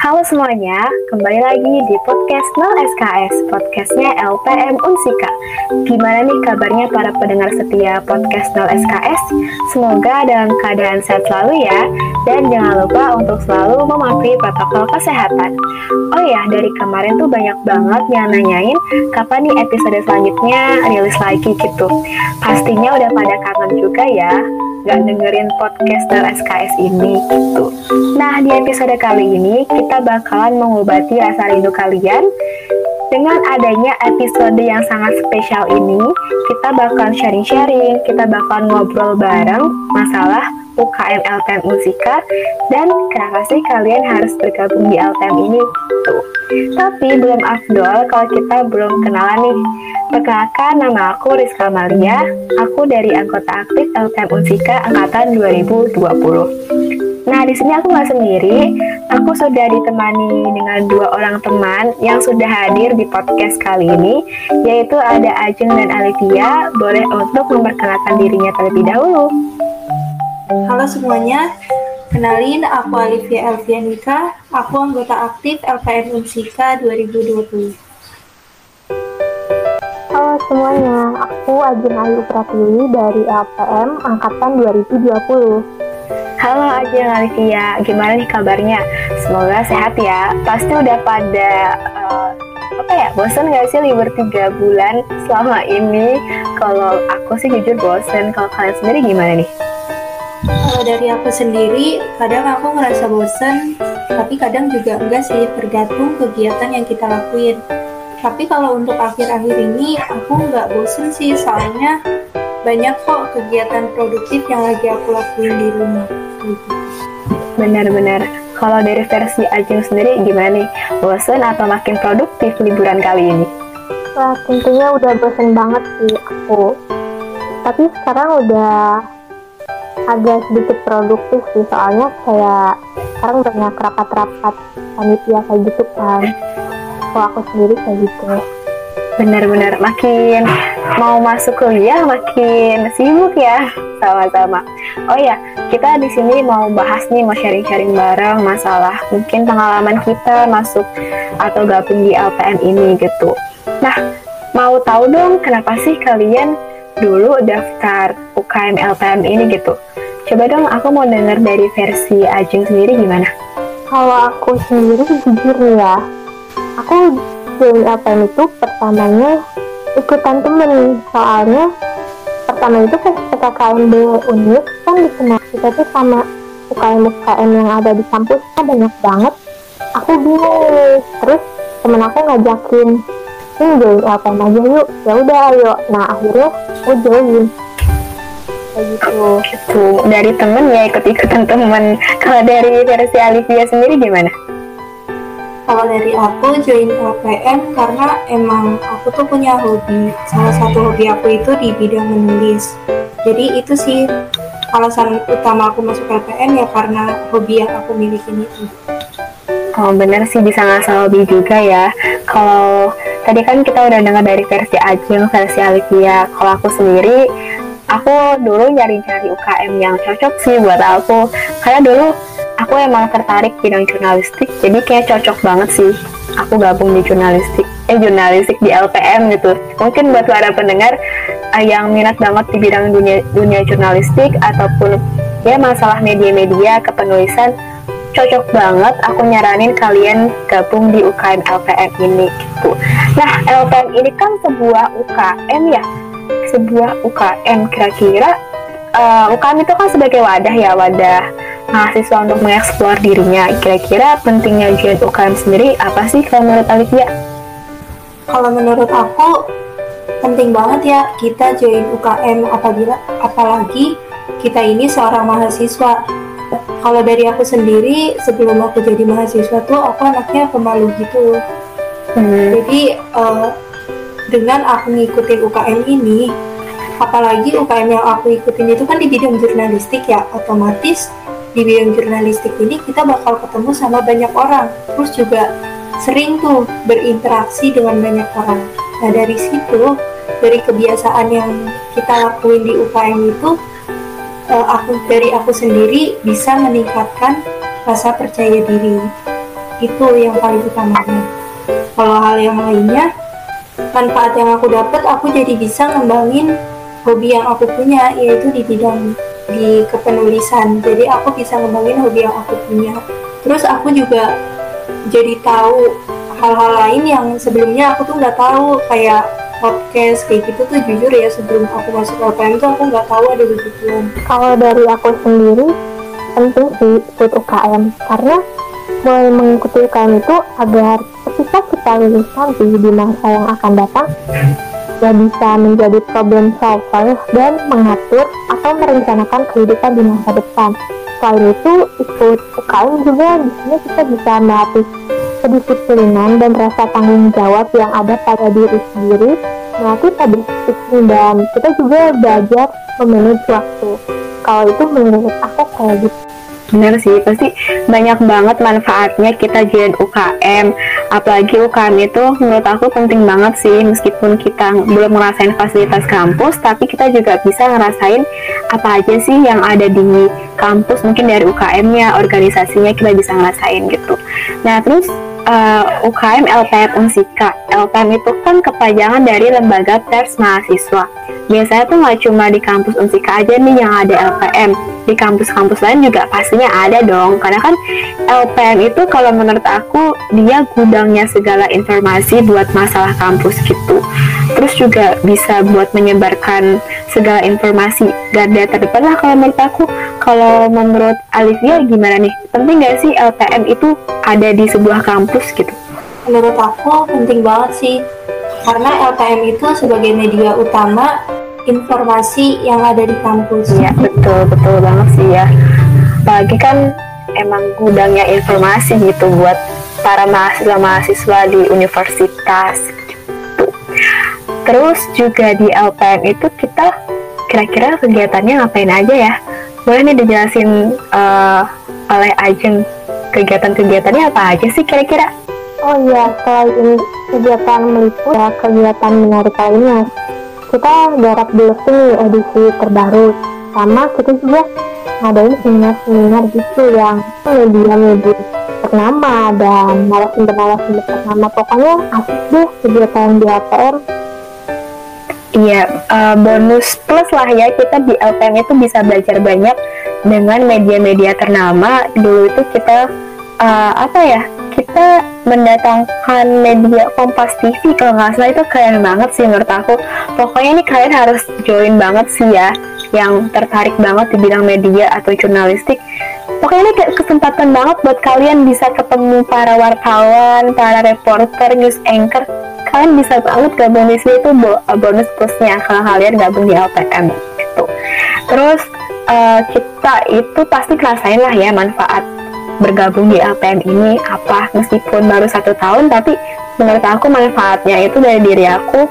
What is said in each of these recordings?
Halo semuanya, kembali lagi di podcast 0 SKS, podcastnya LPM Unsika. Gimana nih kabarnya para pendengar setia podcast 0 SKS? Semoga dalam keadaan sehat selalu ya, dan jangan lupa untuk selalu mematuhi protokol kesehatan. Oh ya, dari kemarin tuh banyak banget yang nanyain kapan nih episode selanjutnya rilis lagi gitu. Pastinya udah pada kangen juga ya, gak dengerin podcaster SKS ini gitu. Nah, di episode kali ini kita bakalan mengobati rasa rindu kalian dengan adanya episode yang sangat spesial ini, kita bakalan sharing-sharing, kita bakalan ngobrol bareng masalah UKM LTM Musika dan kenapa sih kalian harus bergabung di LTM ini tuh. Tapi belum afdol kalau kita belum kenalan nih. Perkenalkan nama aku Rizka Malia, aku dari anggota aktif LTM Unsika angkatan 2020. Nah, di sini aku nggak sendiri. Aku sudah ditemani dengan dua orang teman yang sudah hadir di podcast kali ini, yaitu ada Ajeng dan Alivia. Boleh untuk memperkenalkan dirinya terlebih dahulu. Halo semuanya, kenalin aku Alivia Elvianika, aku anggota aktif LPM Unsika 2020. Halo semuanya, aku Ajeng Ayu Pratiwi dari LPM Angkatan 2020. Halo Ajeng Alivia, gimana nih kabarnya? Semoga sehat ya. Pasti udah pada uh, apa ya bosan gak sih libur tiga bulan selama ini? Kalau aku sih jujur bosan. Kalau kalian sendiri gimana nih? Kalau dari aku sendiri, kadang aku ngerasa bosan, tapi kadang juga enggak sih, tergantung kegiatan yang kita lakuin. Tapi kalau untuk akhir-akhir ini, aku nggak bosen sih, soalnya banyak kok kegiatan produktif yang lagi aku lakuin di rumah. Gitu. Benar-benar. Kalau dari versi Ajeng sendiri gimana nih? Bosan atau makin produktif liburan kali ini? Wah, tentunya udah bosan banget sih aku. Tapi sekarang udah agak sedikit produktif sih, soalnya kayak sekarang banyak rapat-rapat panitia kayak gitu kan. Kalau aku sendiri kayak gitu. Benar-benar makin mau masuk kuliah makin sibuk ya sama-sama. Oh ya, kita di sini mau bahas nih, mau sharing-sharing bareng masalah mungkin pengalaman kita masuk atau gabung di LPM ini gitu. Nah, mau tahu dong kenapa sih kalian dulu daftar UKM LPM ini gitu? Coba dong aku mau dengar dari versi Ajeng sendiri gimana? Kalau aku sendiri jujur ya, aku join LPM itu pertamanya ikutan temen. Soalnya pertama itu pas PKKMB UNIS kan dikenal kita tuh sama UKM-UKM yang ada di kampus kan banyak banget. Aku bingung terus temen aku ngajakin ini join LPM aja yuk. Ya udah ayo. Nah akhirnya aku join kayak gitu gitu. Dari temen ya ikut ikutan temen. Kalau dari versi Alivia sendiri gimana? Kalau dari aku join LPM karena emang aku tuh punya hobi. Salah satu hobi aku itu di bidang menulis. Jadi itu sih alasan utama aku masuk LPM ya karena hobi yang aku miliki itu. Oh bener sih bisa ngasal hobi juga ya. Kalau tadi kan kita udah dengar dari versi Ajeng, versi Alivia. Kalau aku sendiri, aku dulu nyari-nyari UKM yang cocok sih buat aku. Karena dulu aku emang tertarik bidang jurnalistik jadi kayak cocok banget sih aku gabung di jurnalistik eh jurnalistik di LPM gitu. Mungkin buat para pendengar uh, yang minat banget di bidang dunia dunia jurnalistik ataupun ya masalah media-media kepenulisan cocok banget aku nyaranin kalian gabung di UKM LPM ini gitu. Nah LPM ini kan sebuah UKM ya sebuah UKM kira-kira uh, UKM itu kan sebagai wadah ya wadah mahasiswa untuk mengeksplor dirinya. Kira-kira pentingnya join UKM sendiri apa sih kalau menurut Alivia? Kalau menurut aku penting banget ya kita join UKM apabila apalagi kita ini seorang mahasiswa. Kalau dari aku sendiri sebelum aku jadi mahasiswa tuh aku anaknya pemalu gitu. Hmm. Jadi uh, dengan aku ngikutin UKM ini, apalagi UKM yang aku ikutin itu kan di bidang jurnalistik ya, otomatis di bidang jurnalistik ini kita bakal ketemu sama banyak orang. Terus juga sering tuh berinteraksi dengan banyak orang. Nah dari situ dari kebiasaan yang kita lakuin di UKM itu uh, aku dari aku sendiri bisa meningkatkan rasa percaya diri. Itu yang paling utamanya. Kalau hal yang lainnya manfaat yang aku dapat aku jadi bisa ngembangin hobi yang aku punya yaitu di bidang di kepenulisan. Jadi aku bisa ngembangin hobi yang aku punya. Terus aku juga jadi tahu hal-hal lain yang sebelumnya aku tuh nggak tahu kayak podcast kayak gitu tuh jujur ya sebelum aku masuk LPM tuh aku nggak tahu ada begituan. Kalau dari aku sendiri penting sih ikut UKM karena mulai mengikuti UKM itu agar ketika kita lulus nanti di masa yang akan datang ya bisa menjadi problem solver dan mengatur atau merencanakan kehidupan di masa depan. Selain itu, ikut UKM juga di sini kita bisa melatih kedisiplinan dan rasa tanggung jawab yang ada pada diri sendiri, melatih pada disiplin dan kita juga belajar memanage waktu. Kalau itu menurut aku kayak gitu. Bener sih, pasti banyak banget manfaatnya kita jadi UKM. Apalagi UKM itu menurut aku penting banget sih, meskipun kita belum ngerasain fasilitas kampus, tapi kita juga bisa ngerasain apa aja sih yang ada di kampus, mungkin dari UKM-nya, organisasinya kita bisa ngerasain gitu. Nah, terus uh, UKM LPM Unsika. LPM itu kan kepanjangan dari Lembaga Pers Mahasiswa. Biasanya tuh nggak cuma di kampus Unsika aja nih yang ada LPM. Di kampus-kampus lain juga pastinya ada dong. Karena kan LPM itu kalau menurut aku dia gudangnya segala informasi buat masalah kampus gitu. Terus juga bisa buat menyebarkan segala informasi. Garda terdepan lah kalau menurut aku. Kalau menurut Alivia gimana nih? Penting gak sih LPM itu ada di sebuah kampus gitu? Menurut aku penting banget sih. Karena LPM itu sebagai media utama informasi yang ada di kampus. Iya, betul, betul banget sih ya. Apalagi kan emang gudangnya informasi gitu buat para mahasiswa-mahasiswa di universitas gitu. Terus juga di LPM itu kita kira-kira kegiatannya ngapain aja ya? Boleh nih dijelasin uh, oleh Ajeng kegiatan-kegiatannya apa aja sih kira-kira? Oh iya, selain kegiatan meliput ya kegiatan menarik lainnya. Kita garap dulu sih edisi terbaru. Sama kita juga ngadain seminar-seminar gitu yang media-media ternama dan narasumber-narasumber ternama. Pokoknya asik deh kegiatan di LPM Iya, uh, bonus plus lah ya kita di LPM itu bisa belajar banyak dengan media-media ternama. Dulu itu kita uh, apa ya? Kita mendatangkan media Kompas TV kalau nggak salah itu keren banget sih menurut aku. Pokoknya ini kalian harus join banget sih ya, yang tertarik banget di bidang media atau jurnalistik. Pokoknya ini kayak kesempatan banget buat kalian bisa ketemu para wartawan, para reporter, news anchor. Kalian bisa banget gabung di sini itu bonus plusnya kalau kalian gabung di LPM gitu. Terus uh, kita itu pasti ngerasain lah ya manfaat bergabung di LPM ini apa. Meskipun baru satu tahun tapi menurut aku manfaatnya itu dari diri aku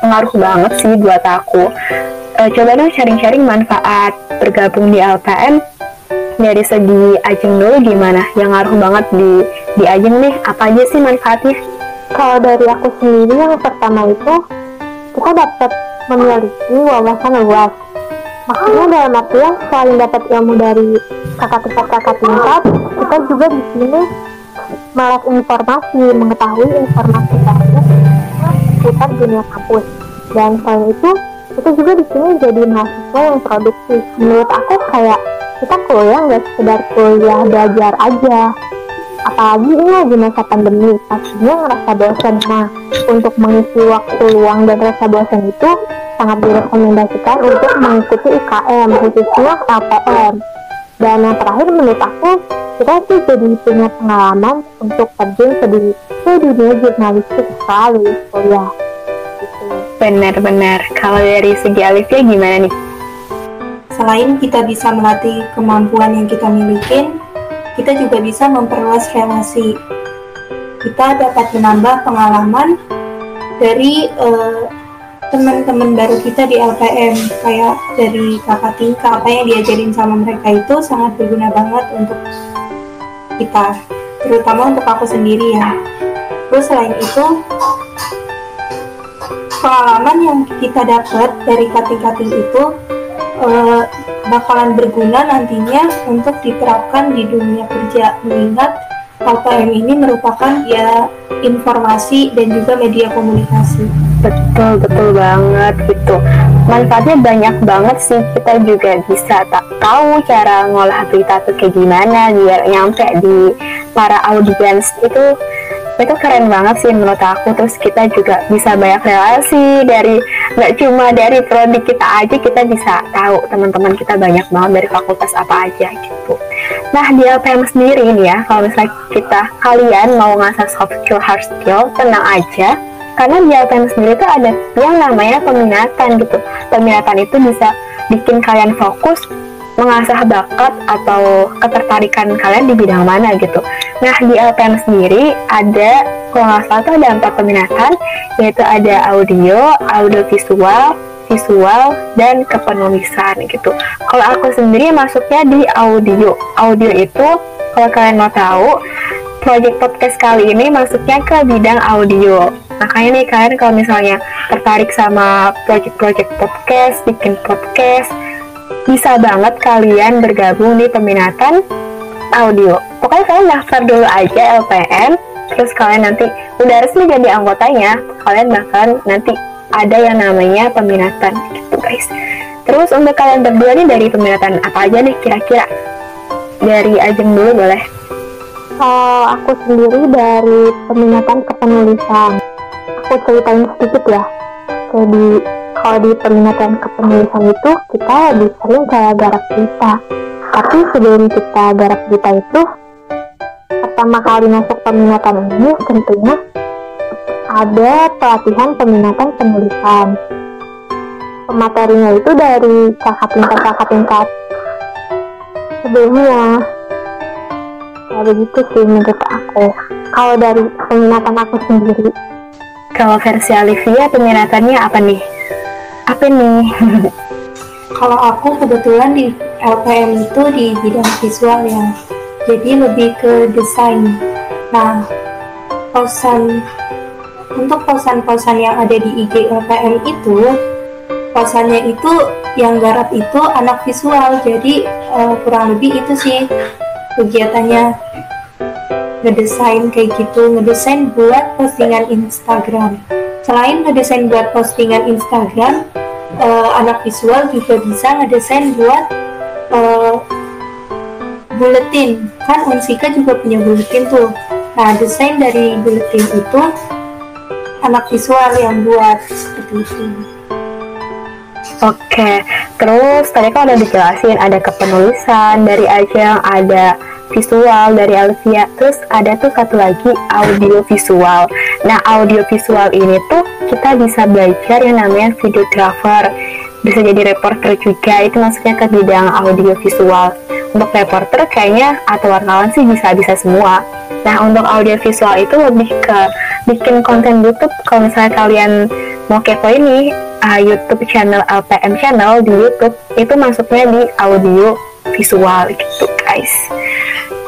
pengaruh banget sih buat aku. E, coba dong sharing-sharing manfaat bergabung di LPM dari segi Ajeng dulu gimana? Yang ngaruh banget di di Ajeng nih apa aja sih manfaatnya kalau dari aku sendiri yang pertama itu kita dapat memiliki wawasan luas. Maksudnya dalam artian selain dapat ilmu dari kakak tingkat kakak tingkat kita juga di sini melek informasi mengetahui informasi baru seputar dunia kampus. Dan selain itu kita juga di sini jadi mahasiswa yang produktif. Menurut aku kayak kita kuliah nggak sekedar kuliah belajar aja apalagi ini lagi masa pandemi. Pastinya ngerasa bosan nah untuk mengisi waktu luang dan rasa bosan itu sangat direkomendasikan untuk mengikuti UKM khususnya LPM dan yang terakhir menurut aku kita sih jadi punya pengalaman untuk terjun ke dunia, ke dunia jurnalistik selalu kuliah gitu. benar-benar kalau dari segi Alifia gimana nih? Selain kita bisa melatih kemampuan yang kita miliki kita juga bisa memperluas relasi. Kita dapat menambah pengalaman dari uh, teman-teman baru kita di LPM kayak dari kakak tingkat apa yang diajarin sama mereka itu sangat berguna banget untuk kita terutama untuk aku sendiri ya. Terus selain itu pengalaman yang kita dapat dari kating-kating itu uh, bakalan berguna nantinya untuk diterapkan di dunia kerja mengingat LPM ini merupakan ya informasi dan juga media komunikasi. Betul, betul banget gitu. Manfaatnya banyak banget sih. Kita juga bisa tak tahu cara ngolah berita tuh kayak gimana biar nyampe di para audiens itu itu keren banget sih menurut aku. Terus kita juga bisa banyak relasi dari nggak cuma dari prodi kita aja kita bisa tahu teman-teman kita banyak banget dari fakultas apa aja gitu. Nah di LPM sendiri ini ya kalau misalnya kita kalian mau ngasah soft skill hard skill tenang aja. Karena di LPM sendiri itu ada yang namanya peminatan gitu. Peminatan itu bisa bikin kalian fokus mengasah bakat atau ketertarikan kalian di bidang mana gitu. Nah di LPM sendiri ada kalau nggak salah tuh ada empat peminatan yaitu ada audio, audio visual, visual dan kepenulisan gitu. Kalau aku sendiri masuknya di audio. Audio itu kalau kalian mau tahu project podcast kali ini masuknya ke bidang audio. Makanya nih kalian kalau misalnya tertarik sama project-project podcast, bikin podcast, bisa banget kalian bergabung di peminatan audio. Pokoknya kalian daftar dulu aja LPM, terus kalian nanti udah resmi jadi anggotanya, kalian bahkan nanti ada yang namanya peminatan gitu guys. Terus untuk kalian berdua nih dari peminatan apa aja nih kira-kira? Dari Ajeng dulu boleh. Uh, aku sendiri dari peminatan kepenulisan. Aku ceritain sedikit ya. Jadi kalau di peminatan kepenulisan itu kita lebih sering kayak garap tapi sebelum kita garap berita itu pertama kali masuk peminatan ini tentunya ada pelatihan peminatan penulisan. Pematerinya itu dari kakak tingkat-kakak tingkat sebelumnya ya begitu sih menurut aku. Kalau dari peminatan aku sendiri kalau versi Alivia peminatannya apa nih apa nih? Kalau aku kebetulan di LPM itu di bidang visual ya, jadi lebih ke desain. Nah, posan untuk posan-posan yang ada di IG LPM itu, posannya itu yang garap itu anak visual, jadi uh, kurang lebih itu sih kegiatannya ngedesain kayak gitu, ngedesain buat postingan Instagram selain ngedesain buat postingan Instagram uh, anak visual juga bisa ngedesain buat uh, buletin. Kan Unsika juga punya buletin tuh. Nah desain dari buletin itu anak visual yang buat seperti itu. Oke, terus tadi kan udah dijelasin ada kepenulisan dari Ajeng, ada visual dari Alvia terus ada tuh satu lagi audio visual nah audio visual ini tuh kita bisa belajar yang namanya videographer bisa jadi reporter juga itu maksudnya ke bidang audio visual untuk reporter kayaknya atau wartawan sih bisa-bisa semua. Nah untuk audio visual itu lebih ke bikin konten YouTube. Kalau misalnya kalian mau kepo ini uh, YouTube channel LPM channel di YouTube itu masuknya di audio visual gitu guys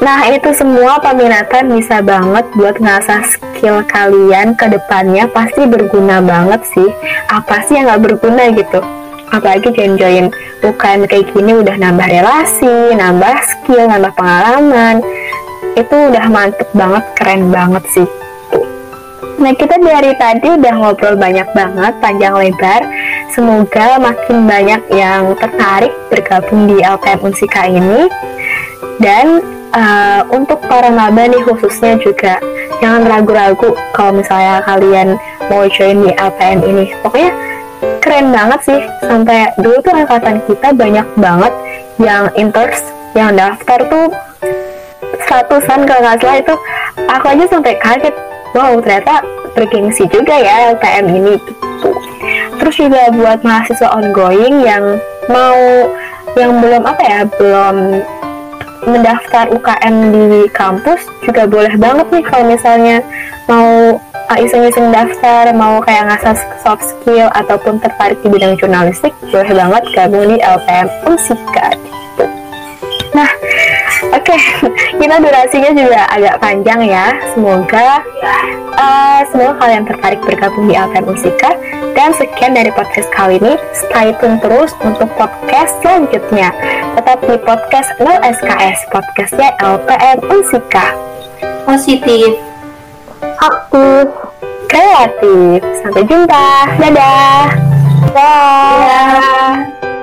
Nah itu semua peminatan bisa banget buat ngasah skill kalian ke depannya pasti berguna banget sih. Apa sih yang gak berguna gitu? Apalagi join-join UKM kayak gini udah nambah relasi, nambah skill, nambah pengalaman. Itu udah mantep banget, keren banget sih. Nah kita dari tadi udah ngobrol banyak banget, panjang lebar. Semoga makin banyak yang tertarik bergabung di LPM Unsika ini. Dan uh, untuk para maba nih khususnya juga jangan ragu-ragu kalau misalnya kalian mau join di LPM ini. Pokoknya keren banget sih. Sampai dulu tuh angkatan kita banyak banget yang inters yang daftar tuh ratusan kalau nggak salah itu. Aku aja sampai kaget wow ternyata bergengsi juga ya LPM ini. Gitu. Terus juga buat mahasiswa ongoing yang mau yang belum apa ya belum mendaftar UKM di kampus juga boleh banget nih kalau misalnya mau uh, iseng-iseng daftar, mau kayak ngasah soft skill ataupun tertarik di bidang jurnalistik, boleh banget gabung di LPM Unsika gitu. Nah, oke, okay. kita durasinya juga agak panjang ya. Semoga uh, semoga kalian tertarik bergabung di LPM Unsika. Dan sekian dari podcast kali ini. Stay tune terus untuk podcast selanjutnya. Tetap di podcast 0 SKS, podcastnya LPM Unsika. Positif. Aktif. Kreatif. Sampai jumpa. Dadah. Dah. Ya.